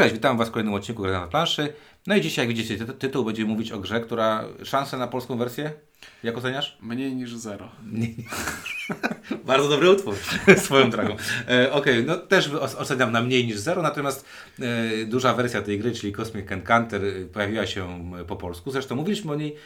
Cześć, witam Was w kolejnym odcinku Gry na planszy. No i dzisiaj, jak widzicie ty tytuł, będziemy mówić o grze, która szansę na polską wersję, jak oceniasz? Mniej niż zero. Bardzo dobry utwór, swoją drogą. E, Okej, no też oceniam na mniej niż zero, natomiast e, duża wersja tej gry, czyli Cosmic Encounter, e, pojawiła się po polsku. Zresztą mówiliśmy o niej e,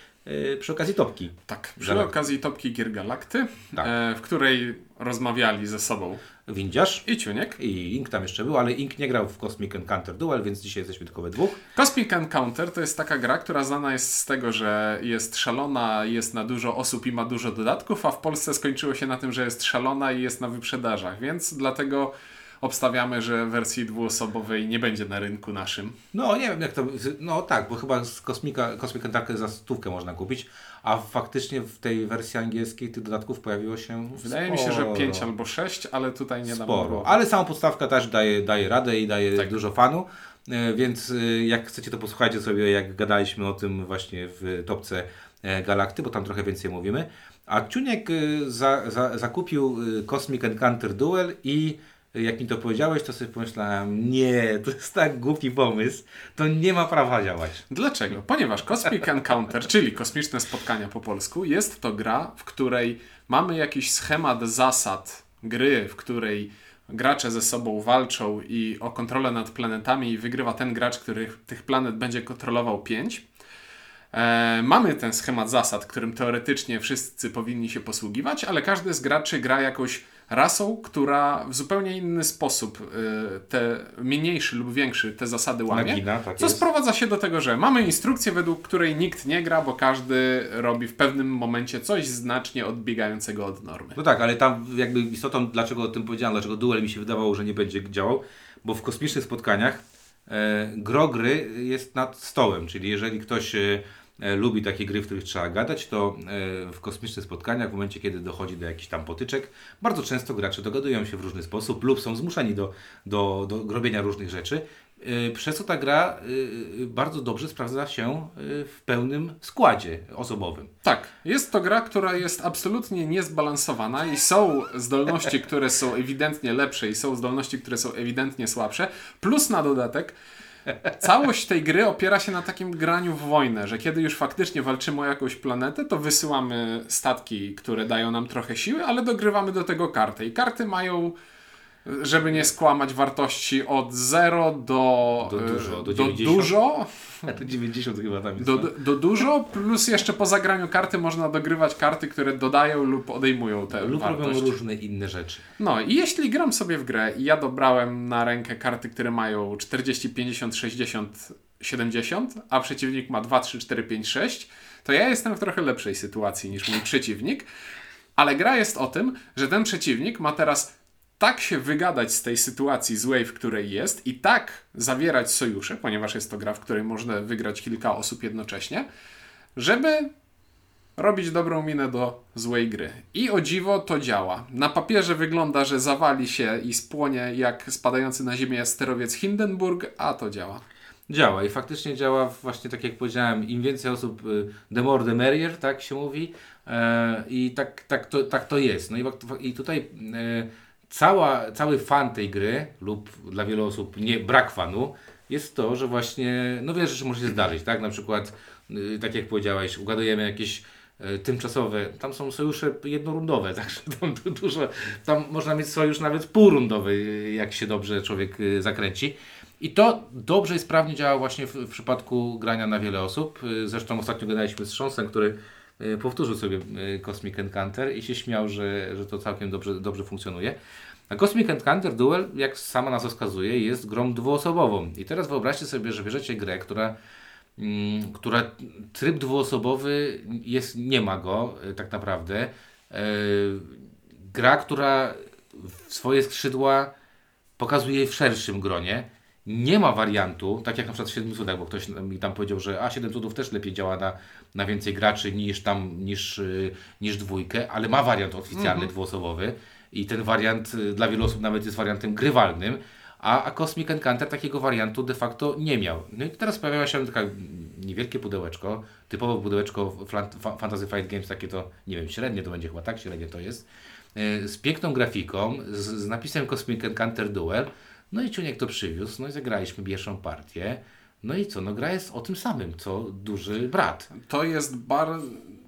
przy okazji topki. Tak, przy Galak okazji topki Gier Galakty, tak. e, w której rozmawiali ze sobą Windziarz i Ciuniek. I Ink tam jeszcze był, ale Ink nie grał w Cosmic Encounter Duel, więc dzisiaj jesteśmy tylko we dwóch. Cosmic Encounter to jest taka gra, która znana jest z tego, że jest szalona, jest na dużo osób i ma dużo dodatków, a w Polsce skończyło się na tym, że jest szalona i jest na wyprzedażach, więc dlatego obstawiamy, że wersji dwuosobowej nie będzie na rynku naszym. No nie wiem jak to, no tak, bo chyba z Kosmika, Cosmic Encounter za stówkę można kupić, a faktycznie w tej wersji angielskiej tych dodatków pojawiło się Wydaje sporo. mi się, że 5 albo 6, ale tutaj nie dam Sporo, ale sama podstawka też daje, daje radę i daje tak. dużo fanu. E, więc e, jak chcecie, to posłuchajcie sobie, jak gadaliśmy o tym właśnie w topce e, Galakty, bo tam trochę więcej mówimy. A Ciuniek za, za, zakupił Cosmic Encounter Duel i jak mi to powiedziałeś, to sobie pomyślałem, nie, to jest tak głupi pomysł, to nie ma prawa działać. Dlaczego? Ponieważ Cosmic Encounter, czyli kosmiczne spotkania po polsku, jest to gra, w której mamy jakiś schemat zasad gry, w której gracze ze sobą walczą i o kontrolę nad planetami i wygrywa ten gracz, który tych planet będzie kontrolował pięć. E, mamy ten schemat zasad, którym teoretycznie wszyscy powinni się posługiwać, ale każdy z graczy gra jakoś rasą, która w zupełnie inny sposób y, te mniejszy lub większy te zasady łamie. Nagina, tak co jest. sprowadza się do tego, że mamy instrukcję, według której nikt nie gra, bo każdy robi w pewnym momencie coś znacznie odbiegającego od normy. No tak, ale tam jakby istotą, dlaczego o tym powiedziałem, dlaczego duel mi się wydawało, że nie będzie działał, bo w kosmicznych spotkaniach e, gro gry jest nad stołem, czyli jeżeli ktoś e, lubi takie gry, w których trzeba gadać, to e, w kosmicznych spotkaniach, w momencie kiedy dochodzi do jakichś tam potyczek, bardzo często gracze dogadują się w różny sposób lub są zmuszani do, do, do robienia różnych rzeczy. E, przez co ta gra bardzo dobrze sprawdza się w pełnym składzie osobowym. Tak, jest to gra, która jest absolutnie niezbalansowana i są zdolności, które są ewidentnie lepsze i są zdolności, które są ewidentnie słabsze. Plus na dodatek Całość tej gry opiera się na takim graniu w wojnę, że kiedy już faktycznie walczymy o jakąś planetę, to wysyłamy statki, które dają nam trochę siły, ale dogrywamy do tego karty. I karty mają żeby nie skłamać wartości od 0 do, do dużo, do, do dużo. To 90 chyba tam jest. Do, do, do, dużo, plus jeszcze po zagraniu karty można dogrywać karty, które dodają lub odejmują te lub wartość. robią różne inne rzeczy. No i jeśli gram sobie w grę i ja dobrałem na rękę karty, które mają 40, 50, 60, 70, a przeciwnik ma 2, 3, 4, 5, 6, to ja jestem w trochę lepszej sytuacji niż mój przeciwnik. Ale gra jest o tym, że ten przeciwnik ma teraz tak się wygadać z tej sytuacji złej, w której jest i tak zawierać sojusze, ponieważ jest to gra, w której można wygrać kilka osób jednocześnie, żeby robić dobrą minę do złej gry. I o dziwo to działa. Na papierze wygląda, że zawali się i spłonie jak spadający na ziemię sterowiec Hindenburg, a to działa. Działa i faktycznie działa właśnie tak jak powiedziałem, im więcej osób, y, the more the merrier, tak się mówi. E, I tak, tak, to, tak to jest. No i, i tutaj e, cała, cały fan tej gry, lub dla wielu osób nie brak fanu, jest to, że właśnie, no wiele rzeczy może się zdarzyć, tak? Na przykład, yy, tak jak powiedziałeś, ugadujemy jakieś yy, tymczasowe, tam są sojusze jednorundowe, także tam dużo, tam można mieć sojusz nawet półrundowy, yy, jak się dobrze człowiek yy, zakręci. I to dobrze i sprawnie działa właśnie w, w przypadku grania na wiele osób. Zresztą ostatnio gadaliśmy z Sząsem, który Y, powtórzył sobie y, Cosmic Encounter i się śmiał, że, że to całkiem dobrze, dobrze funkcjonuje. A Cosmic Encounter Duel, jak sama nazwa wskazuje, jest grą dwuosobową. I teraz wyobraźcie sobie, że bierzecie grę, która, mm, która tryb dwuosobowy jest, nie ma go y, tak naprawdę. gra, która swoje skrzydła pokazuje w szerszym gronie nie ma wariantu, tak jak na przykład w 7 cudach, bo ktoś mi tam powiedział, że a 7 cudów też lepiej działa na, na więcej graczy niż tam, niż, y, niż dwójkę, ale ma wariant oficjalny mhm. dwuosobowy i ten wariant y, dla wielu osób nawet jest wariantem grywalnym, a, a Cosmic Encounter takiego wariantu de facto nie miał. No i teraz pojawia się takie niewielkie pudełeczko, typowe pudełeczko Fantasy Flight Games, takie to, nie wiem, średnie to będzie chyba tak, średnie to jest, y, z piękną grafiką, z, z napisem Cosmic Encounter Duel, No i Ciuniek to przywiózł, no i zagraliśmy pierwszą partię. No i co, no gra jest o tym samym, co duży brat. To jest bar...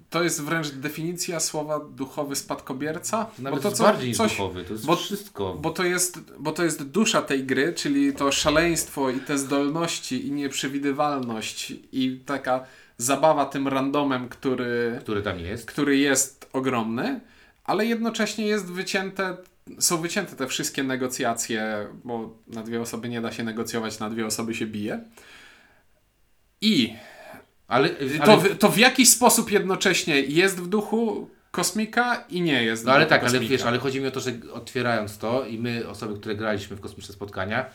To jest wręcz definicja słowa duchowy spadkobierca. Nawet to jest co- bardziej coś- duchowy, to jest bo- wszystko. Bo to, jest, bo to jest dusza tej gry, czyli to szaleństwo i te zdolności i nieprzewidywalność i taka zabawa tym randomem, który, który tam jest. który jest ogromny, ale jednocześnie jest wycięte, są wycięte te wszystkie negocjacje, bo na dwie osoby nie da się negocjować, na dwie osoby się bije. I Ale, to, ale, w, to w jakiś sposób jednocześnie jest w duchu kosmika i nie jest w no ale tak, ale kosmika. wiesz, ale chodzi mi o to, że otwierając to i my, osoby, które graliśmy w kosmiczne spotkania,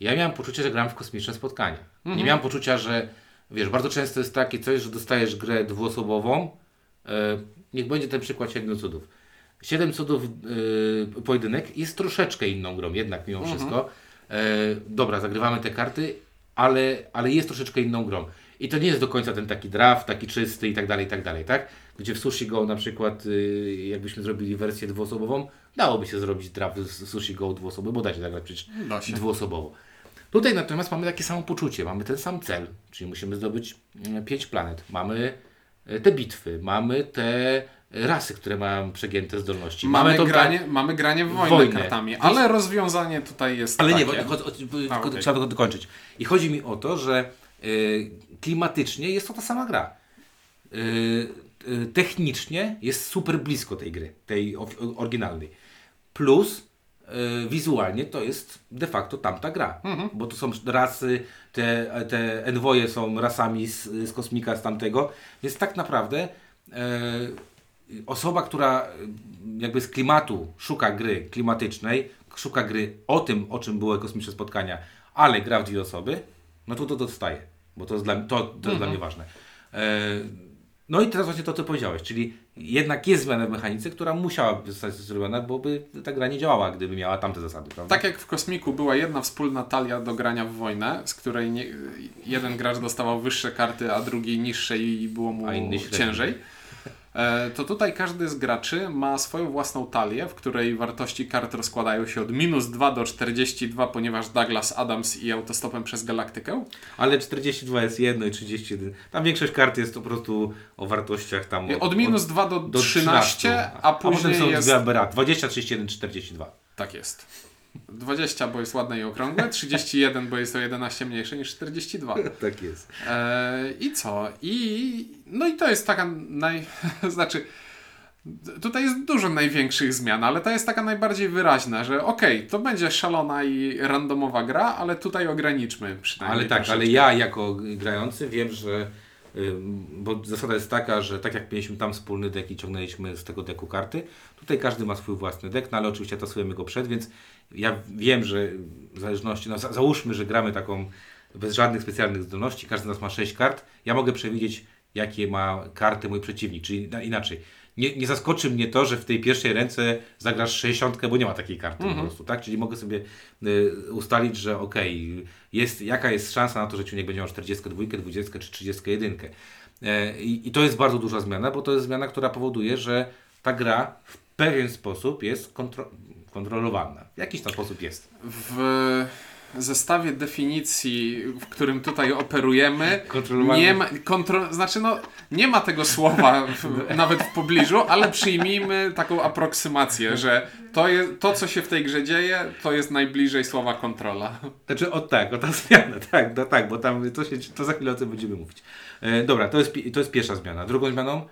ja miałem poczucie, że gram w kosmiczne spotkania. Mhm. Nie miałem poczucia, że wiesz, bardzo często jest takie coś, że dostajesz grę dwuosobową. E, niech będzie ten przykład Siedmiu Cudów. Siedem Cudów e, pojedynek jest troszeczkę inną grą, jednak mimo Mhm. wszystko. E, dobra, zagrywamy te karty, ale, ale jest troszeczkę inną grą. I to nie jest do końca ten taki draft, taki czysty i tak dalej, i tak dalej, tak? Gdzie w Sushi Go na przykład, y, jakbyśmy zrobili wersję dwuosobową, dałoby się zrobić draft z Sushi Go dwuosobowy, bo da się zagrać przecież Da się. dwuosobowo. Tutaj natomiast mamy takie samo poczucie, mamy ten sam cel, czyli musimy zdobyć mm, pięć planet. Mamy e, te bitwy, mamy te rasy, które mają przegięte zdolności. Mamy, to granie, mamy granie w wojnę, Wojnę. kartami, ale rozwiązanie tutaj jest ale nie, takie. bo, cho- cho- tylko A, okej. trzeba to dokończyć. I chodzi mi o to, że y, klimatycznie jest to ta sama gra. Y, y, technicznie jest super blisko tej gry, tej oryginalnej. Plus y, wizualnie to jest de facto tamta gra. Bo to są rasy, te, te enwoje są rasami z, z kosmika z tamtego. Więc tak naprawdę y, osoba, która y, jakby z klimatu szuka gry klimatycznej, szuka gry o tym, o czym były kosmiczne spotkania, ale gra w dwie osoby, no to to dostaje, bo to jest dla, to, to jest dla mnie ważne. E, no i teraz właśnie to, co powiedziałeś, czyli jednak jest zmiana w mechanice, która musiała zostać zrobiona, bo by ta gra nie działała, gdyby miała tamte zasady, prawda? Tak jak w Kosmiku była jedna wspólna talia do grania w wojnę, z której nie, jeden gracz dostawał wyższe karty, a drugi niższe i było mu A inny średnie. ciężej. E, To tutaj każdy z graczy ma swoją własną talię, w której wartości kart rozkładają się od minus 2 do 42, ponieważ Douglas Adams i autostopem przez galaktykę. Ale 42 jest jedno i 31. Tam większość kart jest po prostu o wartościach tam Od minus 2 do, do 13, a potem później są jest... dwie aberracje. 20, 31, 42. Tak jest. 20, bo jest ładne i okrągłe, 31, bo jest to 11 mniejsze niż 42. Tak jest. E, I co? I no i to jest taka naj... znaczy tutaj jest dużo największych zmian, ale ta jest taka najbardziej wyraźna, że okej, to będzie szalona i randomowa gra, ale tutaj ograniczmy przynajmniej Ale tak, ale troszeczkę. ja jako grający wiem, że ym, bo zasada jest taka, że tak jak mieliśmy tam wspólny dek i ciągnęliśmy z tego deku karty, tutaj każdy ma swój własny dek, no ale oczywiście tasujemy go przed, więc ja wiem, że w zależności, no za- załóżmy, że gramy taką bez żadnych specjalnych zdolności, każdy z nas ma 6 kart, ja mogę przewidzieć, jakie ma karty mój przeciwnik, czyli na, inaczej. Nie, nie zaskoczy mnie to, że w tej pierwszej ręce zagrasz 60, bo nie ma takiej karty po prostu, tak? Czyli mogę sobie y, ustalić, że okej, jest, jaka jest szansa na to, że Ciuniek będzie miał 42, 20 czy 31. E, I, I to jest bardzo duża zmiana, bo to jest zmiana, która powoduje, że ta gra w pewien sposób jest kontro kontrolowana. W jakiś tam sposób jest. W zestawie definicji, w którym tutaj operujemy, nie ma, kontro, znaczy no, nie ma tego słowa w, nawet w pobliżu, ale przyjmijmy taką aproksymację, że to, jest, to, co się w tej grze dzieje, to jest najbliżej słowa kontrola. Znaczy, o tak, o ta zmiana, tak, no, tak, bo tam to, się, to za chwilę o tym będziemy mówić. E, dobra, to jest, to jest pierwsza zmiana. Drugą zmianą,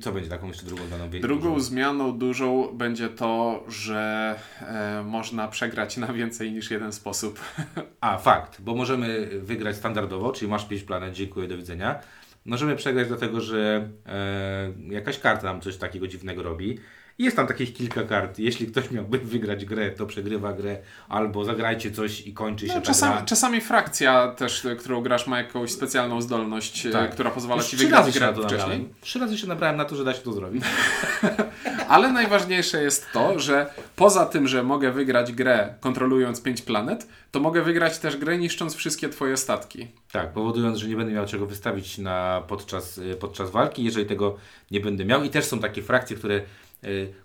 co będzie taką jeszcze drugą zmianą? Drugą dużą? zmianą dużą będzie to, że e, można przegrać na więcej niż jeden sposób. A, fakt, bo możemy wygrać standardowo, czyli masz 5 planet, dziękuję, do widzenia. Możemy przegrać dlatego, że e, jakaś karta nam coś takiego dziwnego robi. Jest tam takich kilka kart. Jeśli ktoś miałby wygrać grę, to przegrywa grę, albo zagrajcie coś i kończy się No, czasami, czasami frakcja też, którą grasz, ma jakąś specjalną zdolność, e, Tak. która pozwala Już ci wygrać grę wcześniej. Trzy razy się nabrałem na to, że da się to zrobić. Ale najważniejsze jest to, że poza tym, że mogę wygrać grę kontrolując 5 planet, to mogę wygrać też grę niszcząc wszystkie twoje statki. Tak, powodując, że nie będę miał czego wystawić na, podczas, podczas walki, jeżeli tego nie będę miał. I też są takie frakcje, które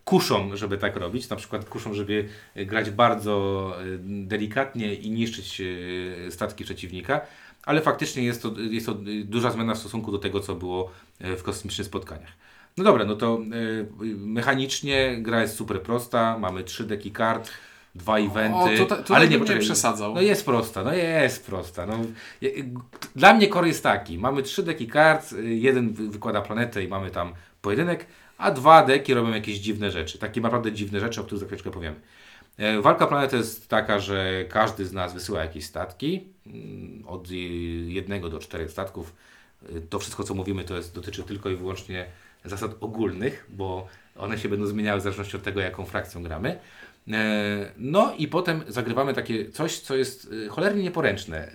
kuszą, żeby tak robić. Na przykład kuszą, żeby grać bardzo y, delikatnie i niszczyć y, statki przeciwnika. Ale faktycznie jest to, jest to y, duża zmiana w stosunku do tego, co było y, w kosmicznych spotkaniach. No dobra, no to y, mechanicznie gra jest super prosta. Mamy trzy deki kart, dwa eventy. O, tutaj, tutaj ale nie, nie przesadzał. no jest prosta, no jest prosta. No, dla mnie core jest taki. Mamy trzy deki kart, y, jeden wy- wykłada planetę i mamy tam pojedynek, a dwa deki robią jakieś dziwne rzeczy. Takie naprawdę dziwne rzeczy, o których za chwileczkę powiemy. E, Walka planety jest taka, że każdy z nas wysyła jakieś statki, mm, od jednego do czterech statków. Y, To wszystko, co mówimy, to jest, dotyczy tylko i wyłącznie zasad ogólnych, bo one się będą zmieniały w zależności od tego, jaką frakcją gramy. E, No i potem zagrywamy takie coś, co jest cholernie nieporęczne,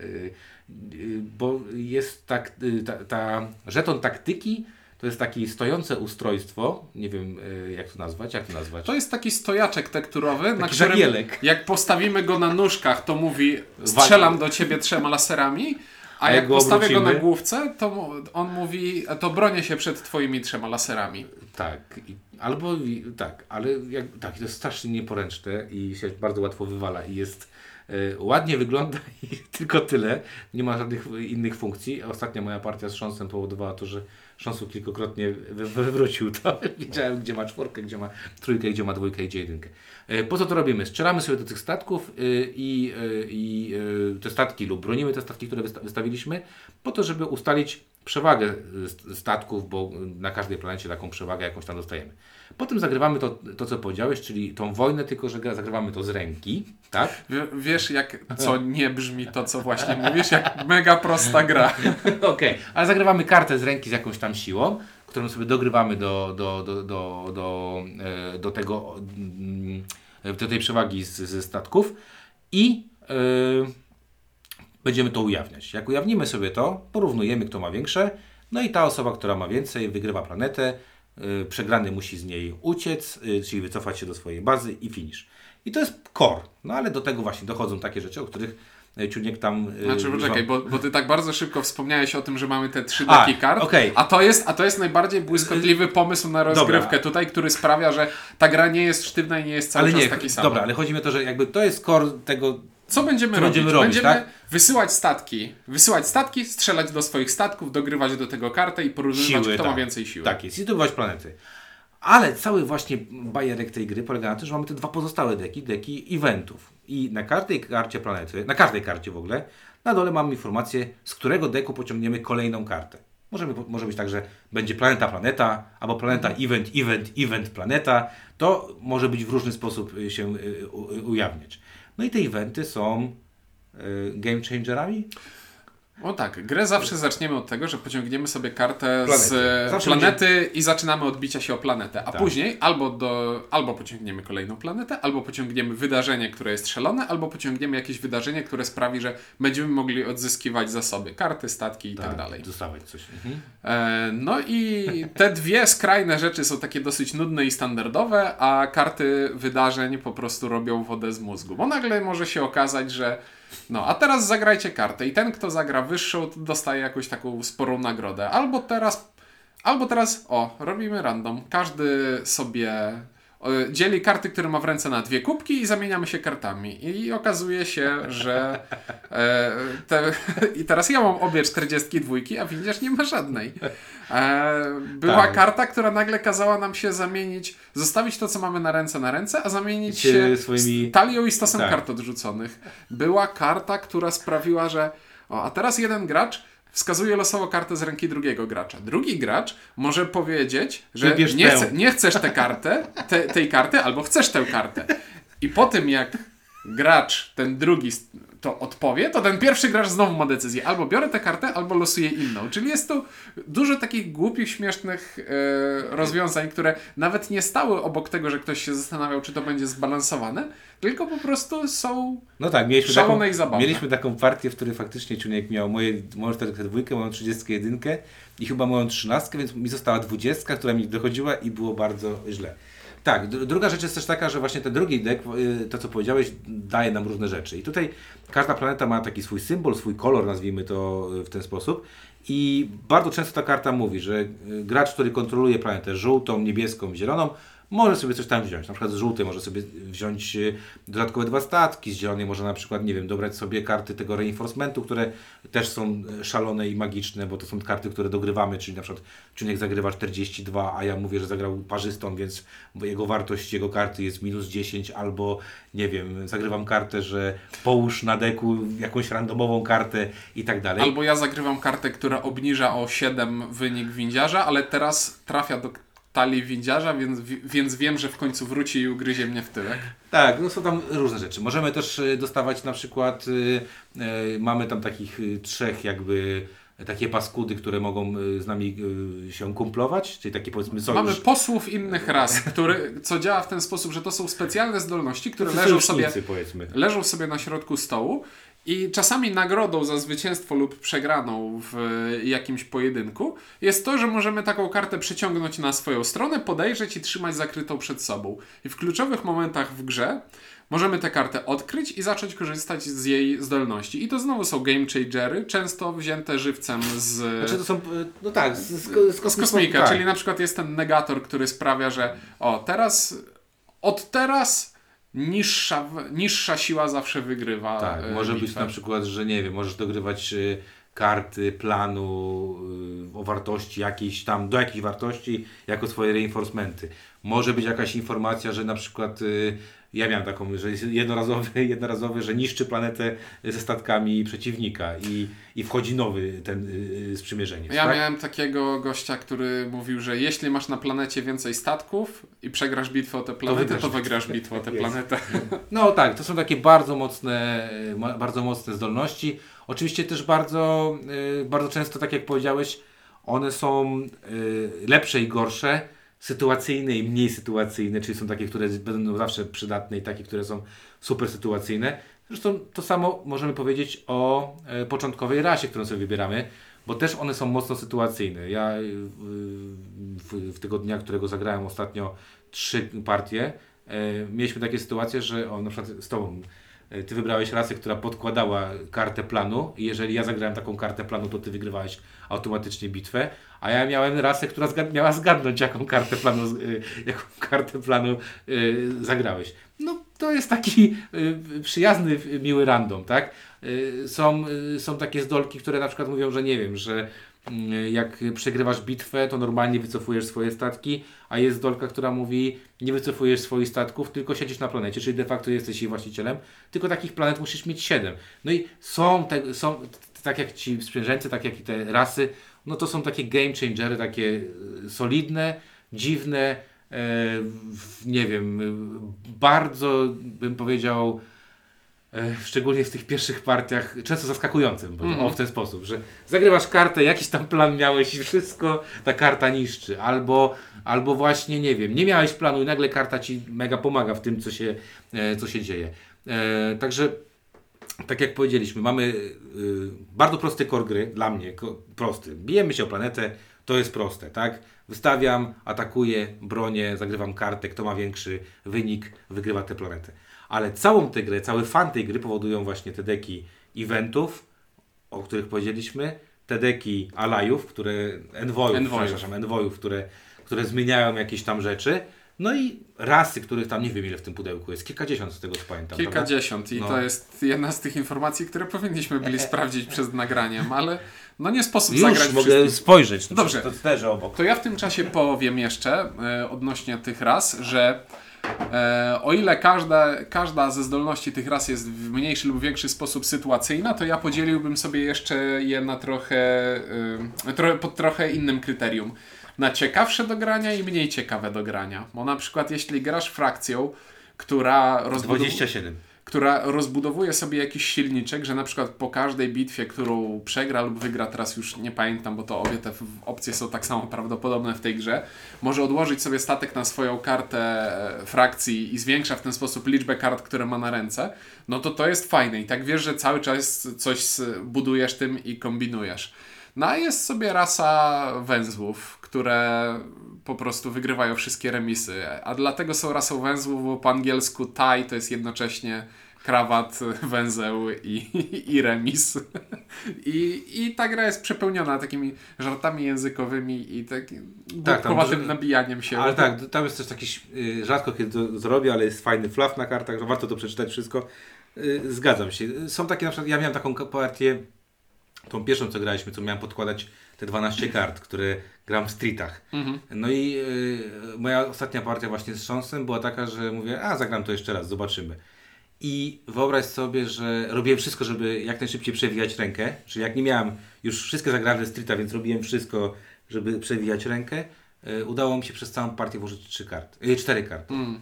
bo jest tak, ta, ta żeton taktyki to jest takie stojące ustrojstwo, nie wiem y, jak to nazwać, jak to nazwać? To jest taki stojaczek tekturowy, na Taki którym żagielek. jak postawimy go na nóżkach, to mówi strzelam do ciebie trzema laserami, a, A jak jak go postawię go na główce, to on mówi to bronię się przed twoimi trzema laserami. Tak, albo tak, ale jak, tak, to jest strasznie nieporęczne i się bardzo łatwo wywala i jest ładnie wygląda i tylko tyle, nie ma żadnych innych funkcji. Ostatnia moja partia z Sząsem powodowała to, że Sząsu kilkakrotnie wy, wywrócił to. Wiedziałem, gdzie ma czwórkę, gdzie ma trójkę, gdzie ma dwójkę i gdzie jedynkę. Y, Po co to robimy? Strzelamy sobie do tych statków y, i, y, i y, te statki lub bronimy te statki, które wysta- wystawiliśmy, po to, żeby ustalić przewagę y, st- statków, bo y, na każdej planecie taką przewagę jakąś tam dostajemy. Potem zagrywamy to, to co powiedziałeś, czyli tą wojnę, tylko że zagrywamy to z ręki, tak? Wie- Wiesz, jak co nie brzmi to, co właśnie mówisz, jak mega prosta gra. Okej, ale zagrywamy kartę z ręki z jakąś tam siłą, którą sobie dogrywamy do, do, do, do, do, e, do tego, mm, do tej przewagi z, ze statków i e, będziemy to ujawniać. Jak ujawnimy sobie to, porównujemy, kto ma większe, no i ta osoba, która ma więcej, wygrywa planetę, e, przegrany musi z niej uciec, e, czyli wycofać się do swojej bazy i finish. I to jest core. No ale do tego właśnie dochodzą takie rzeczy, o których e, Ciuniek tam... e, Znaczy, poczekaj, bo, bo ty tak bardzo szybko wspomniałeś o tym, że mamy te trzy deki kart, okej. a, to jest, a to jest najbardziej błyskotliwy pomysł na rozgrywkę tutaj, który sprawia, że ta gra nie jest sztywna i nie jest cały ale czas nie, taki sam. dobra, ale chodzi mi o to, że jakby to jest core tego, Co będziemy Co robić? będziemy robić, tak? wysyłać statki, wysyłać statki, strzelać do swoich statków, dogrywać do tego kartę i porównywać, siły. kto tak, ma więcej siły. Tak jest, i zdobywać planety. Ale cały właśnie bajerek tej gry polega na tym, że mamy te dwa pozostałe deki, deki eventów. I na każdej karcie planety, na każdej karcie w ogóle, na dole mamy informację, z którego deku pociągniemy kolejną kartę. Możemy, może być tak, że będzie planeta, planeta, albo planeta, event, event, event, planeta. To może być w różny sposób y, się y, u- ujawniać. No i te eventy są y, game changerami? O tak, grę zawsze zaczniemy od tego, że pociągniemy sobie kartę Planety. z Zawsze planety i zaczynamy odbicia się o planetę, a Tak. później albo, do, albo pociągniemy kolejną planetę, albo pociągniemy wydarzenie, które jest strzelone, albo pociągniemy jakieś wydarzenie, które sprawi, że będziemy mogli odzyskiwać zasoby, karty, statki i tak, dalej. Dostawać coś. Mhm. E, No i te dwie skrajne rzeczy są takie dosyć nudne i standardowe, a karty wydarzeń po prostu robią wodę z mózgu. Bo nagle może się okazać, że no, a teraz zagrajcie kartę i ten, kto zagra wyższą, dostaje jakąś taką sporą nagrodę. Albo teraz, albo teraz, o, robimy random. Każdy sobie dzieli karty, które ma w ręce na dwie kubki i zamieniamy się kartami. I okazuje się, że e, te, i teraz ja mam obie 42, a widzisz, nie ma żadnej. E, była Tak. karta, która nagle kazała nam się zamienić, zostawić to, co mamy na ręce na ręce, a zamienić Się się swoimi- talią i stosem Tak. kart odrzuconych. Była karta, która sprawiła, że o, a teraz jeden gracz wskazuje losowo kartę z ręki drugiego gracza. Drugi gracz może powiedzieć, że nie, chce, nie chcesz tę kartę, te, tej karty, albo chcesz tę kartę. I po tym, jak gracz, ten drugi to odpowie, to ten pierwszy gracz znowu ma decyzję. Albo biorę tę kartę, albo losuję inną. Czyli jest tu dużo takich głupich, śmiesznych e, rozwiązań, które nawet nie stały obok tego, że ktoś się zastanawiał, czy to będzie zbalansowane, tylko po prostu są No tak, mieliśmy Szalone taką, i zabawne. mieliśmy taką partię, w której faktycznie Czuniek miał moje, moją 42, moją 31 i chyba moją 13, więc mi została 20, która mi dochodziła i było bardzo źle. Tak, dru- druga rzecz jest też taka, że właśnie ten drugi deck, y, to co powiedziałeś, daje nam różne rzeczy. I tutaj każda planeta ma taki swój symbol, swój kolor, nazwijmy to y, w ten sposób. I bardzo często ta karta mówi, że y, gracz, który kontroluje planetę żółtą, niebieską, zieloną, może sobie coś tam wziąć. Na przykład z żółtej może sobie wziąć y, dodatkowe dwa statki, z zielonej może na przykład, nie wiem, dobrać sobie karty tego reinforcementu, które też są e, szalone i magiczne, bo to są karty, które dogrywamy, czyli na przykład Czuniek zagrywa 42, a ja mówię, że zagrał parzystą, więc jego wartość jego karty jest minus 10, albo nie wiem, zagrywam kartę, że połóż na deku jakąś randomową kartę i tak dalej. Albo ja zagrywam kartę, która obniża o 7 wynik windziarza, ale teraz trafia do talii windziarza, więc, więc wiem, że w końcu wróci i ugryzie mnie w tyłek. Tak, no są tam różne rzeczy. Możemy też y, dostawać na przykład, y, y, mamy tam takich trzech jakby takie paskudy, które mogą z nami się kumplować, czyli takie powiedzmy sojusz. Mamy posłów innych ras, który, co działa w ten sposób, że to są specjalne zdolności, które leżą sobie, powiedzmy. leżą sobie na środku stołu i czasami nagrodą za zwycięstwo lub przegraną w jakimś pojedynku jest to, że możemy taką kartę przyciągnąć na swoją stronę, podejrzeć i trzymać zakrytą przed sobą. I w kluczowych momentach w grze możemy tę kartę odkryć i zacząć korzystać z jej zdolności. I to znowu są game changery, często wzięte żywcem z... Znaczy to są, y, no tak, z, z, z, z kosmika, tak. czyli na przykład jest ten negator, który sprawia, że o, teraz, od teraz niższa, niższa siła zawsze wygrywa. Tak, e, może być bitwę. na przykład, że nie wiem, możesz dogrywać y, karty planu y, o wartości jakiejś tam, do jakiejś wartości jako swoje reinforcementy. Może być jakaś informacja, że na przykład y, ja miałem taką, że jest jednorazowy, jednorazowy, że niszczy planetę ze statkami przeciwnika i, i wchodzi nowy ten y, sprzymierzeniec. Ja tak? miałem takiego gościa, który mówił, że jeśli masz na planecie więcej statków i przegrasz bitwę o tę planetę, wygrasz to wygrasz bitwę o tę planetę. No tak, to są takie bardzo mocne, bardzo mocne zdolności. Oczywiście też bardzo, bardzo często, tak jak powiedziałeś, one są lepsze i gorsze, sytuacyjne i mniej sytuacyjne, czyli są takie, które będą zawsze przydatne i takie, które są super sytuacyjne. Zresztą to samo możemy powiedzieć o e, początkowej rasie, którą sobie wybieramy, bo też one są mocno sytuacyjne. Ja e, w, w tego dnia, którego zagrałem ostatnio trzy partie, e, mieliśmy takie sytuacje, że o, na przykład z Tobą Ty wybrałeś rasę, która podkładała kartę planu i jeżeli ja zagrałem taką kartę planu, to Ty wygrywałeś automatycznie bitwę, a ja miałem rasę, która zgad miała zgadnąć, jaką kartę planu, y, jaką kartę planu y, zagrałeś. No to jest taki y, przyjazny, miły random, tak? Są, są takie zdolki, które na przykład mówią, że nie wiem, że jak przegrywasz bitwę, to normalnie wycofujesz swoje statki, a jest zdolka, która mówi, nie wycofujesz swoich statków, tylko siedzisz na planecie, czyli de facto jesteś jej właścicielem, tylko takich planet musisz mieć 7. No i są, te, są tak jak ci sprzężeńcy, tak jak i te rasy, no to są takie game changery, takie e, solidne, dziwne, e, nie wiem, bardzo bym powiedział, szczególnie w tych pierwszych partiach, często zaskakującym, bo Mhm. o, w ten sposób, że zagrywasz kartę, jakiś tam plan miałeś i wszystko ta karta niszczy, albo, albo właśnie, nie wiem, nie miałeś planu i nagle karta ci mega pomaga w tym, co się, e, co się dzieje. E, także tak jak powiedzieliśmy, mamy y, bardzo prosty core gry, dla mnie ko, prosty. Bijemy się o planetę, to jest proste, tak? Wystawiam, atakuję, bronię, zagrywam kartę, kto ma większy wynik, wygrywa tę planetę. Ale całą tę grę, cały fan tej gry powodują właśnie te deki eventów, o których powiedzieliśmy, te deki alajów, które, Envoyów. przepraszam, envoyów, które, które zmieniają jakieś tam rzeczy, no i rasy, których tam nie wiem ile w tym pudełku jest, kilkadziesiąt z tego co pamiętam. prawda? Kilkadziesiąt i No. to jest jedna z tych informacji, które powinniśmy byli sprawdzić przed nagraniem, ale no nie sposób Już zagrać mogę wszystkich. spojrzeć. No Dobrze. To leży obok. To ja w tym czasie powiem jeszcze e, odnośnie tych ras, że e, o ile każda, każda ze zdolności tych ras jest w mniejszy lub większy sposób sytuacyjna, to ja podzieliłbym sobie jeszcze je na trochę, e, trochę pod trochę innym kryterium. Na ciekawsze do grania i mniej ciekawe do grania. Bo na przykład jeśli grasz frakcją, która rozbudowuje 27. która rozbudowuje sobie jakiś silniczek, że na przykład po każdej bitwie, którą przegra lub wygra, teraz już nie pamiętam, bo to obie te opcje są tak samo prawdopodobne w tej grze, może odłożyć sobie statek na swoją kartę e, frakcji i zwiększa w ten sposób liczbę kart, które ma na ręce, no to to jest fajne i tak wiesz, że cały czas coś budujesz tym i kombinujesz. No a jest sobie rasa węzłów, które po prostu wygrywają wszystkie remisy. A dlatego są rasą węzłów, bo po angielsku tie to jest jednocześnie krawat, węzeł i, i remis. I, I ta gra jest przepełniona takimi żartami językowymi i takim Tak, tam głupkowatym nabijaniem się. Ale tak, tam jest też taki, y, rzadko kiedy to zrobię, ale jest fajny fluff na kartach, że warto to przeczytać wszystko. Y, Zgadzam się. Są takie na przykład, ja miałem taką partię, tą pierwszą co graliśmy, co miałem podkładać te 12 kart, które gram w streetach. Mhm. No i y, moja ostatnia partia właśnie z Szonsem była taka, że mówię, a zagram to jeszcze raz, zobaczymy. I wyobraź sobie, że robiłem wszystko, żeby jak najszybciej przewijać rękę. Czyli jak nie miałem już wszystkie zagrane ze streeta, więc robiłem wszystko, żeby przewijać rękę. y, Udało mi się przez całą partię włożyć trzy karty, cztery karty. Mm.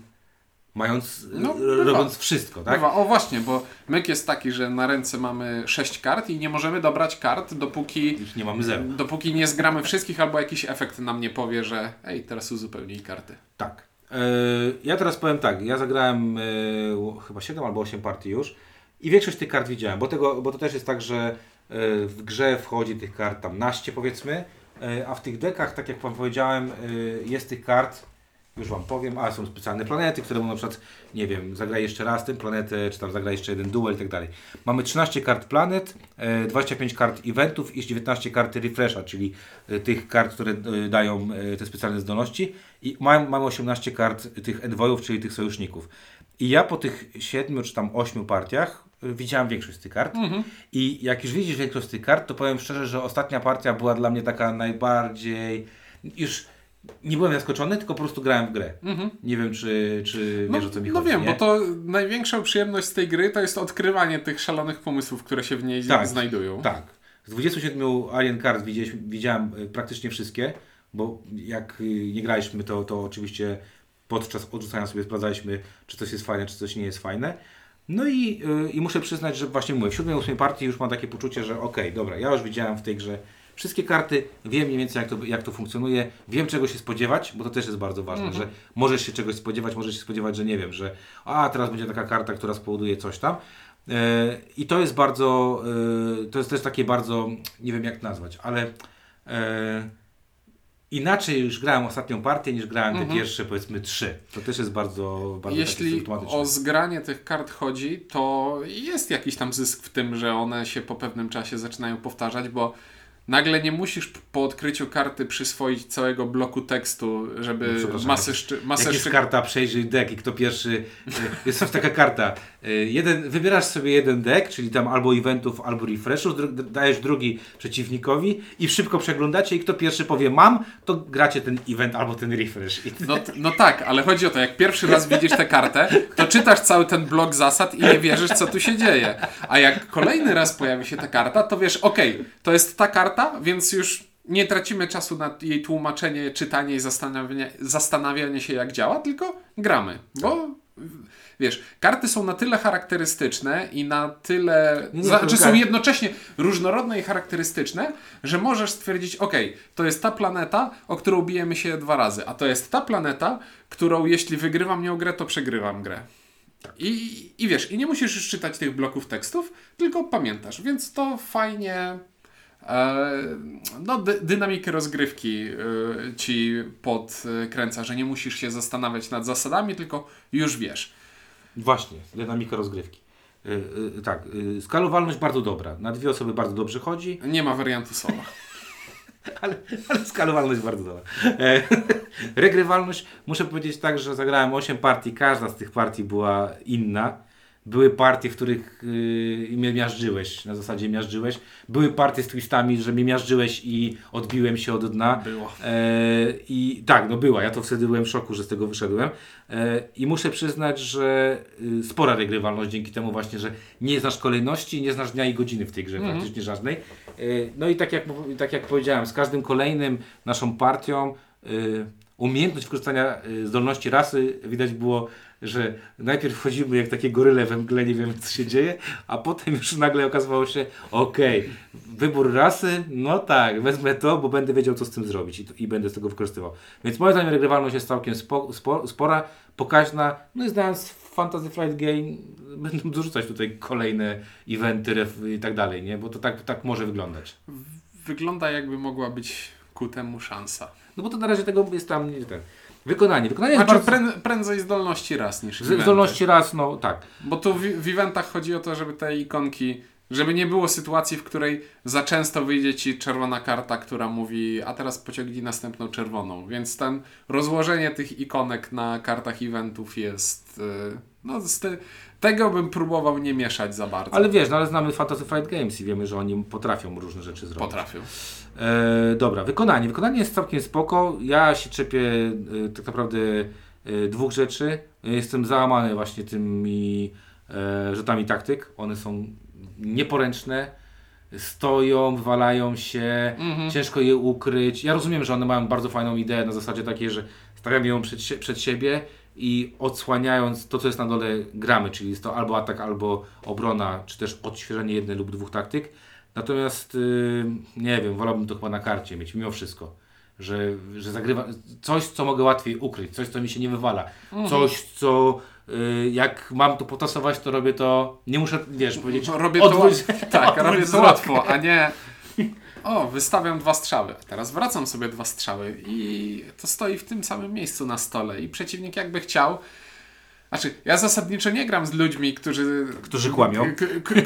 Mając, No, bywa. robiąc wszystko, tak? Bywa. O właśnie, bo myk jest taki, że na ręce mamy 6 kart i nie możemy dobrać kart, dopóki, Ich nie mamy zero. dopóki nie zgramy wszystkich albo jakiś efekt nam nie powie, że ej, teraz uzupełnij karty. Tak. E, ja teraz powiem tak, ja zagrałem e, chyba 7 albo 8 partii już i większość tych kart widziałem, bo, tego, bo to też jest tak, że e, w grze wchodzi tych kart tam naście powiedzmy, e, a w tych dekach, tak jak Wam powiedziałem, e, jest tych kart, już Wam powiem, a są specjalne planety, które mu na przykład, nie wiem, zagraj jeszcze raz tę planetę, czy tam zagraj jeszcze jeden duel i tak dalej. Mamy 13 kart planet, e, 25 kart eventów i 19 kart refresha, czyli e, tych kart, które e, dają e, te specjalne zdolności i mamy, mamy 18 kart tych envoyów, czyli tych sojuszników. I ja po tych 7 czy tam 8 partiach e, widziałem większość z tych kart. I jak już widzisz większość z tych kart, to powiem szczerze, że ostatnia partia była dla mnie taka najbardziej. Już nie byłem zaskoczony, tylko po prostu grałem w grę. Nie wiem, czy, czy No, wiesz o co mi no chodzi. wiem, nie? bo to największa przyjemność z tej gry to jest odkrywanie tych szalonych pomysłów, które się w niej Tak, znajdują. Tak. Z 27 Alien Card widziałem y, praktycznie wszystkie, bo jak y, nie graliśmy, to, to oczywiście podczas odrzucania sobie sprawdzaliśmy, czy coś jest fajne, czy coś nie jest fajne. No i, y, i muszę przyznać, że właśnie mówię, w 7-8 partii już mam takie poczucie, że okej, dobra, ja już widziałem w tej grze wszystkie karty, wiem mniej więcej jak to, jak to funkcjonuje, wiem czego się spodziewać, bo to też jest bardzo ważne, że możesz się czegoś spodziewać, możesz się spodziewać, że nie wiem, że a teraz będzie taka karta, która spowoduje coś tam. E, I to jest bardzo, e, to jest też takie bardzo, nie wiem jak nazwać, ale e, inaczej już grałem ostatnią partię niż grałem te pierwsze powiedzmy trzy. To też jest bardzo, bardzo Jeśli o zgranie tych kart chodzi, to jest jakiś tam zysk w tym, że one się po pewnym czasie zaczynają powtarzać, bo nagle nie musisz po odkryciu karty przyswoić całego bloku tekstu, No, żeby przepraszam, masę, jak- szczy, Jak masę jest szczy... karta przejrzyj deck i kto pierwszy, e, jest coś taka karta, e, jeden, wybierasz sobie jeden deck, czyli tam albo eventów, albo refreshów, dru, dajesz drugi przeciwnikowi i szybko przeglądacie i kto pierwszy powie mam, to gracie ten event albo ten refresh. No, no tak, ale chodzi o to, jak pierwszy raz widzisz tę kartę, to czytasz cały ten blok zasad i nie wierzysz, co tu się dzieje. A jak kolejny raz pojawi się ta karta, to wiesz, okej, to jest ta karta, więc już nie tracimy czasu na jej tłumaczenie, czytanie i zastanawianie, zastanawianie się, jak działa, tylko gramy. Bo wiesz, karty są na tyle charakterystyczne i na tyle. Nie, za, czy są jednocześnie różnorodne i charakterystyczne, że możesz stwierdzić, ok, to jest ta planeta, o którą bijemy się dwa razy, a to jest ta planeta, którą jeśli wygrywam nią grę, to przegrywam grę. I, I wiesz, i nie musisz już czytać tych bloków tekstów, tylko pamiętasz, więc to fajnie. E, no, dy, dynamikę rozgrywki e, ci podkręca, że nie musisz się zastanawiać nad zasadami, tylko już wiesz. Właśnie, dynamika rozgrywki. Y, y, tak, y, skalowalność bardzo dobra. Na dwie osoby bardzo dobrze chodzi, Nie ma wariantu solo. ale, ale skalowalność bardzo dobra. E, regrywalność, muszę powiedzieć tak, że zagrałem 8 partii, każda z tych partii była inna. Były partie, w których yy, mnie miażdżyłeś, na zasadzie miażdżyłeś. Były partie z twistami, że mnie miażdżyłeś i odbiłem się od dna. Było. E, I tak, no była. Ja to wtedy byłem w szoku, że z tego wyszedłem. E, I muszę przyznać, że y, spora regrywalność dzięki temu właśnie, że nie znasz kolejności, nie znasz dnia i godziny w tej grze praktycznie żadnej. E, no i tak jak, tak jak powiedziałem, z każdym kolejnym naszą partią y, umiejętność wykorzystania y, zdolności rasy widać było, że najpierw wchodzimy jak takie goryle we mgle, nie wiemy co się dzieje, a potem już nagle okazywało się, okej, wybór rasy, no tak, wezmę to, bo będę wiedział co z tym zrobić i, i będę z tego wykorzystywał. Więc moim zdaniem regrywalność jest całkiem spo, spo, spora, pokaźna, no i znając Fantasy Flight Game, będą dorzucać tutaj kolejne eventy i tak dalej, nie? Bo to tak, tak może wyglądać. Wygląda jakby mogła być ku temu szansa. No bo to na razie tego jest tam nie ten. Wykonanie. Wykonanie jest Znaczy bardzo... prędzej zdolności raz niż Z eventy. zdolności raz, no tak. Bo tu w, w eventach chodzi o to, żeby te ikonki, żeby nie było sytuacji, w której za często wyjdzie ci czerwona karta, która mówi, a teraz pociągnij następną czerwoną. Więc ten rozłożenie tych ikonek na kartach eventów jest. y, No, z te, tego bym próbował nie mieszać za bardzo. Ale wiesz, no ale znamy Fantasy Flight Games i wiemy, że oni potrafią różne rzeczy zrobić. Potrafią. E, dobra, wykonanie. Wykonanie jest całkiem spoko. Ja się czepię e, tak naprawdę e, dwóch rzeczy. Jestem załamany właśnie tymi e, rzutami taktyk. One są nieporęczne. Stoją, wywalają się, Mhm. ciężko je ukryć. Ja rozumiem, że one mają bardzo fajną ideę na zasadzie takiej, że stawiamy ją przed, przed siebie i odsłaniając to, co jest na dole, gramy, czyli jest to albo atak, albo obrona, czy też odświeżenie jednej lub dwóch taktyk. Natomiast y, nie wiem, wolałbym to chyba na karcie mieć mimo wszystko. Że, że zagrywa coś, co mogę łatwiej ukryć, coś, co mi się nie wywala, coś, co y, jak mam to potasować, to robię to. Nie muszę, wiesz, powiedzieć. Robię to, odwróć- tak, odwróć robię to łatwo, a nie. O, wystawiam dwa strzały. a Teraz wracam sobie dwa strzały i to stoi w tym samym miejscu na stole. I przeciwnik jakby chciał. Znaczy, ja zasadniczo nie gram z ludźmi, którzy. Którzy kłamią.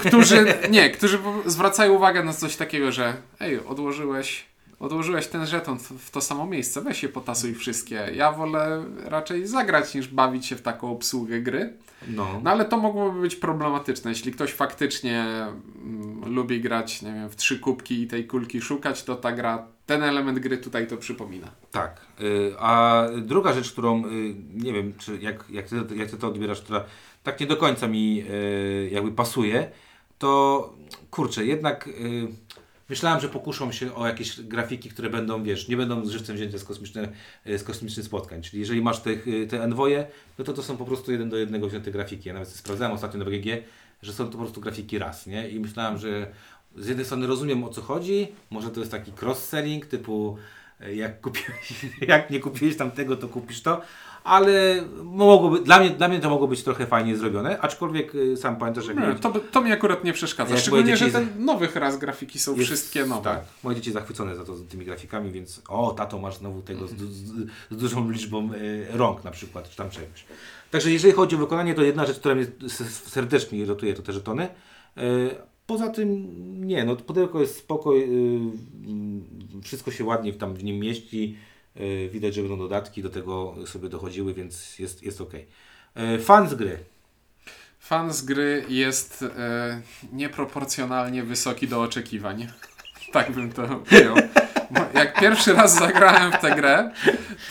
Którzy. Nie, którzy zwracają uwagę na coś takiego, że ej, odłożyłeś. Odłożyłeś ten żeton w- w to samo miejsce, weź się potasuj wszystkie. Ja wolę raczej zagrać niż bawić się w taką obsługę gry. No. No ale to mogłoby być problematyczne. Jeśli ktoś faktycznie mm, lubi grać, nie wiem, w trzy kubki i tej kulki szukać, to ta gra, ten element gry tutaj to przypomina. Tak. Y, A druga rzecz, którą y, nie wiem, czy jak, jak, ty, jak ty to odbierasz, która tak nie do końca mi y, jakby pasuje, to kurczę, jednak myślałem, że pokuszą się o jakieś grafiki, które będą, wiesz, nie będą z żywcem wzięte z, kosmiczne, z kosmicznych spotkań. Czyli jeżeli masz te, te enwoje, no to to są po prostu jeden do jednego wzięte grafiki. Ja nawet sprawdzałem ostatnio na BGG, że są to po prostu grafiki raz, nie? I myślałem, że z jednej strony rozumiem o co chodzi, może to jest taki cross-selling typu e, jak, kupiłeś, jak nie kupiłeś tamtego, to kupisz to, ale mogłoby, dla, mnie, dla mnie to mogło być trochę fajnie zrobione, aczkolwiek y, sam pamiętasz jak Nie, to, to mi akurat nie przeszkadza. Jak Szczególnie, że dzieci te nowych raz grafiki są jest- wszystkie nowe. Tak, moje dzieci zachwycone za to, z tymi grafikami, więc o, tato masz znowu tego z, z, z dużą liczbą y, rąk na przykład, czy tam czegoś. Także jeżeli chodzi o wykonanie, to jedna rzecz, która mnie serdecznie irytuje, to te żetony. Y, Poza tym nie, no pudełko jest spoko, y, mm, wszystko się ładnie tam w nim mieści, y, widać, że będą dodatki, do tego sobie dochodziły, więc jest, jest ok. Fan z gry. Fan z gry jest e, nieproporcjonalnie wysoki do oczekiwań. Tak bym to ujął. Jak pierwszy raz zagrałem w tę grę,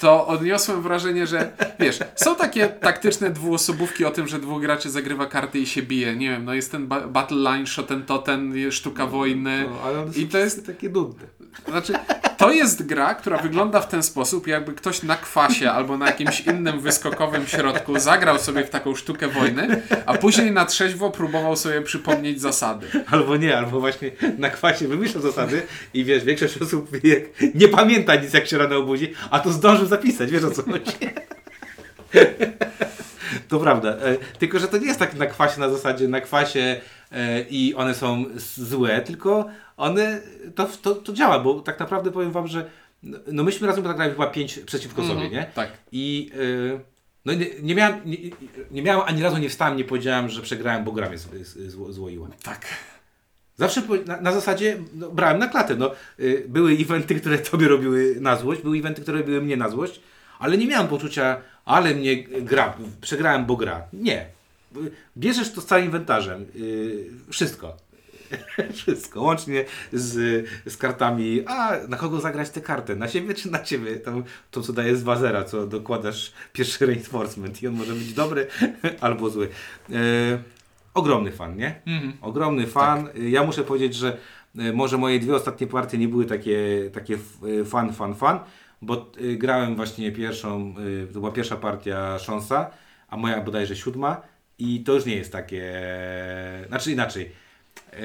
to odniosłem wrażenie, że wiesz, są takie taktyczne dwuosobówki o tym, że dwóch graczy zagrywa karty i się bije. Nie wiem, no jest ten ba- Battle Line, Shoten Toten, sztuka wojny. No, ale one są I to jest takie nudne. Znaczy, to jest gra, która wygląda w ten sposób, jakby ktoś na kwasie albo na jakimś innym wyskokowym środku zagrał sobie w taką sztukę wojny, a później na trzeźwo próbował sobie przypomnieć zasady. Albo nie, albo właśnie na kwasie wymyślał zasady i wiesz, większość osób nie pamięta nic jak się rano obudzi, a to zdążył zapisać, wiesz o co chodzi. To prawda. E, tylko, że to nie jest tak na kwasie na zasadzie na kwasie e, i one są złe, tylko one, to, to, to działa, bo tak naprawdę powiem Wam, że no no myśmy razem zagrali chyba pięć przeciwko sobie, nie? Tak. I y, no nie, nie, miałem, nie, nie miałem ani razu nie wstałem, nie powiedziałem, że przegrałem, bo gra mnie złoiła. Tak. Zawsze na, na zasadzie no, brałem na klatę. No, y, były eventy, które tobie robiły na złość, były eventy, które robiły mnie na złość, ale nie miałem poczucia, ale mnie gra, przegrałem, bo gra. Nie. Bierzesz to z całym inwentarzem. y, wszystko. Wszystko, łącznie z, z kartami. A na kogo zagrać tę kartę? Na siebie czy na ciebie? Tam, to, co daje z wazera, co dokładasz pierwszy reinforcement i on może być dobry albo zły. E, ogromny fan, nie? Mhm. Ogromny fan. Ja muszę powiedzieć, że e, może moje dwie ostatnie partie nie były takie, takie e, fan, fan, fan, bo e, grałem właśnie pierwszą, e, to była pierwsza partia Szonsa, a moja bodajże siódma i to już nie jest takie, znaczy inaczej. e,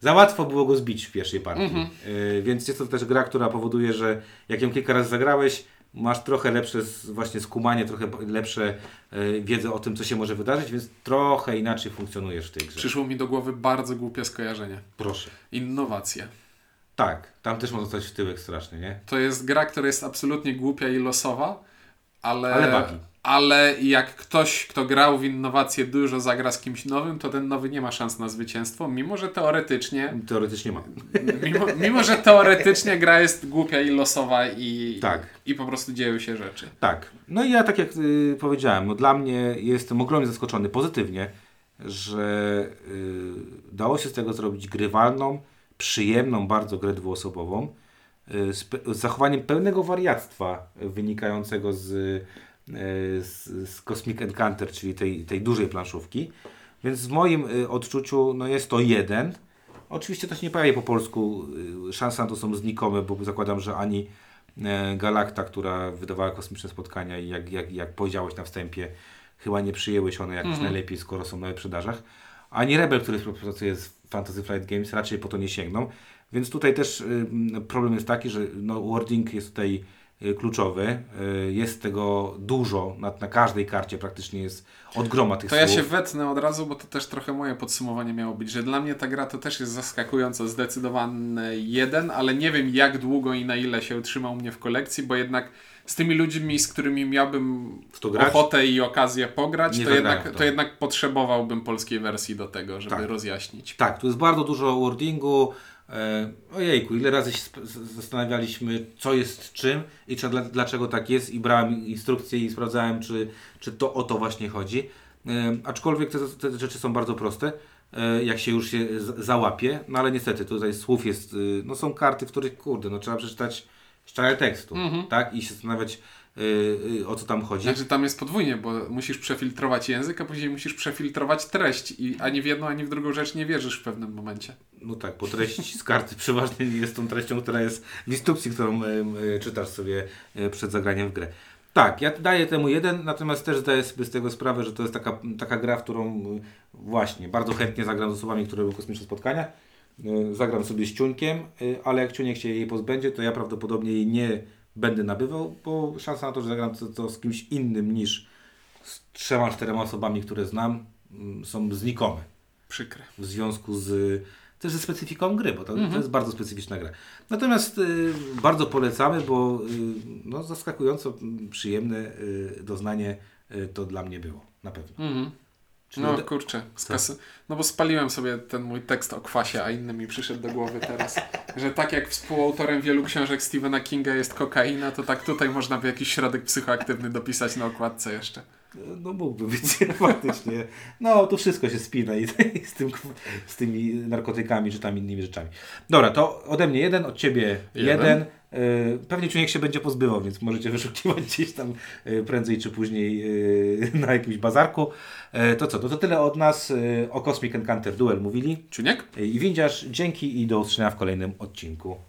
Za łatwo było go zbić w pierwszej partii. Mhm. E, Więc jest to też gra, która powoduje, że jak ją kilka razy zagrałeś, masz trochę lepsze właśnie skumanie, trochę lepsze e, wiedzę o tym, co się może wydarzyć, więc trochę inaczej funkcjonujesz w tej grze. Przyszło mi do głowy bardzo głupie skojarzenie. Proszę. Innowacje. Tak, tam też można zostać w tyłek strasznie, nie? To jest gra, która jest absolutnie głupia i losowa, ale, Ale ale jak ktoś, kto grał w innowacje dużo, zagra z kimś nowym, to ten nowy nie ma szans na zwycięstwo, mimo że teoretycznie, Teoretycznie ma. mimo, mimo że teoretycznie gra jest głupia i losowa i, Tak. i po prostu dzieją się rzeczy. Tak. No i ja tak jak y, powiedziałem, no dla mnie jestem ogromnie zaskoczony pozytywnie, że y, dało się z tego zrobić grywalną, przyjemną bardzo grę dwuosobową y, z, z zachowaniem pełnego wariactwa wynikającego z, y, z, z Cosmic Encounter, czyli tej, tej dużej planszówki. Więc w moim y, odczuciu no jest to jeden. Oczywiście to się nie pojawia po polsku. Szanse na to są znikome, bo zakładam, że ani e, Galacta, która wydawała kosmiczne spotkania i jak, jak, jak powiedziałeś na wstępie, chyba nie przyjęły się one jakoś najlepiej, skoro są na wyprzedażach. Ani Rebel, który współpracuje z Fantasy Flight Games, raczej po to nie sięgną. Więc tutaj też y, problem jest taki, że no, wording jest tutaj kluczowy. Y, jest tego dużo, na, na każdej karcie praktycznie jest od groma tych To słów. ja się wetnę od razu, bo to też trochę moje podsumowanie miało być, że dla mnie ta gra to też jest zaskakująco zdecydowany jeden, ale nie wiem jak długo i na ile się utrzymał mnie w kolekcji, bo jednak z tymi ludźmi, z którymi miałbym to ochotę i okazję pograć, Nie to jednak, to. to jednak potrzebowałbym polskiej wersji do tego, żeby Tak. rozjaśnić. Tak, tu jest bardzo dużo wordingu. E, ojejku, ile razy się zastanawialiśmy, co jest czym i czy, dla, dlaczego tak jest i brałem instrukcje i sprawdzałem, czy, czy to o to właśnie chodzi. E, aczkolwiek te, te rzeczy są bardzo proste, e, jak się już się załapie, no ale niestety tutaj słów jest, y, no są karty, w których kurde, no trzeba przeczytać ścianę tekstu, tak, i się zastanawiać o co tam chodzi. Znaczy tam jest podwójnie, bo musisz przefiltrować język, a później musisz przefiltrować treść i ani w jedną, ani w drugą rzecz nie wierzysz w pewnym momencie. No tak, bo treść z karty przeważnie nie jest tą treścią, która jest w instrukcji, którą czytasz sobie e, przed zagraniem w grę. Tak, ja daję temu jeden, natomiast też zdaję sobie z tego sprawę, że to jest taka, taka gra, w którą właśnie bardzo chętnie zagram z osobami, które robią kosmiczne spotkania. E, Zagram sobie z ciuńkiem, e, ale jak ciunek się jej pozbędzie, to ja prawdopodobnie jej nie będę nabywał, bo szansa na to, że zagram to, to z kimś innym niż z trzema, czterema osobami, które znam, mm, są znikome Przykre. w związku z też ze specyfiką gry, bo to, to jest bardzo specyficzna gra. Natomiast y, bardzo polecamy, bo y, no, zaskakująco przyjemne y, doznanie y, to dla mnie było, na pewno. Mhm. Czyli No kurczę, Co? kasy. No bo spaliłem sobie ten mój tekst o kwasie, a inny mi przyszedł do głowy teraz. Że tak jak współautorem wielu książek Stephena Kinga jest kokaina, to tak tutaj można by jakiś środek psychoaktywny dopisać na okładce jeszcze. No mógłby być faktycznie. No to wszystko się spina i, i z, tym, z tymi narkotykami czy tam innymi rzeczami. Dobra, to ode mnie jeden, od Ciebie jeden. Jeden. Y, Pewnie człowiek się będzie pozbywał, więc możecie wyszukiwać gdzieś tam y, prędzej czy później y, na jakimś bazarku. To co, no to tyle od nas o Cosmic Encounter Duel mówili. Czuniek? I windziarz, dzięki i do usłyszenia w kolejnym odcinku.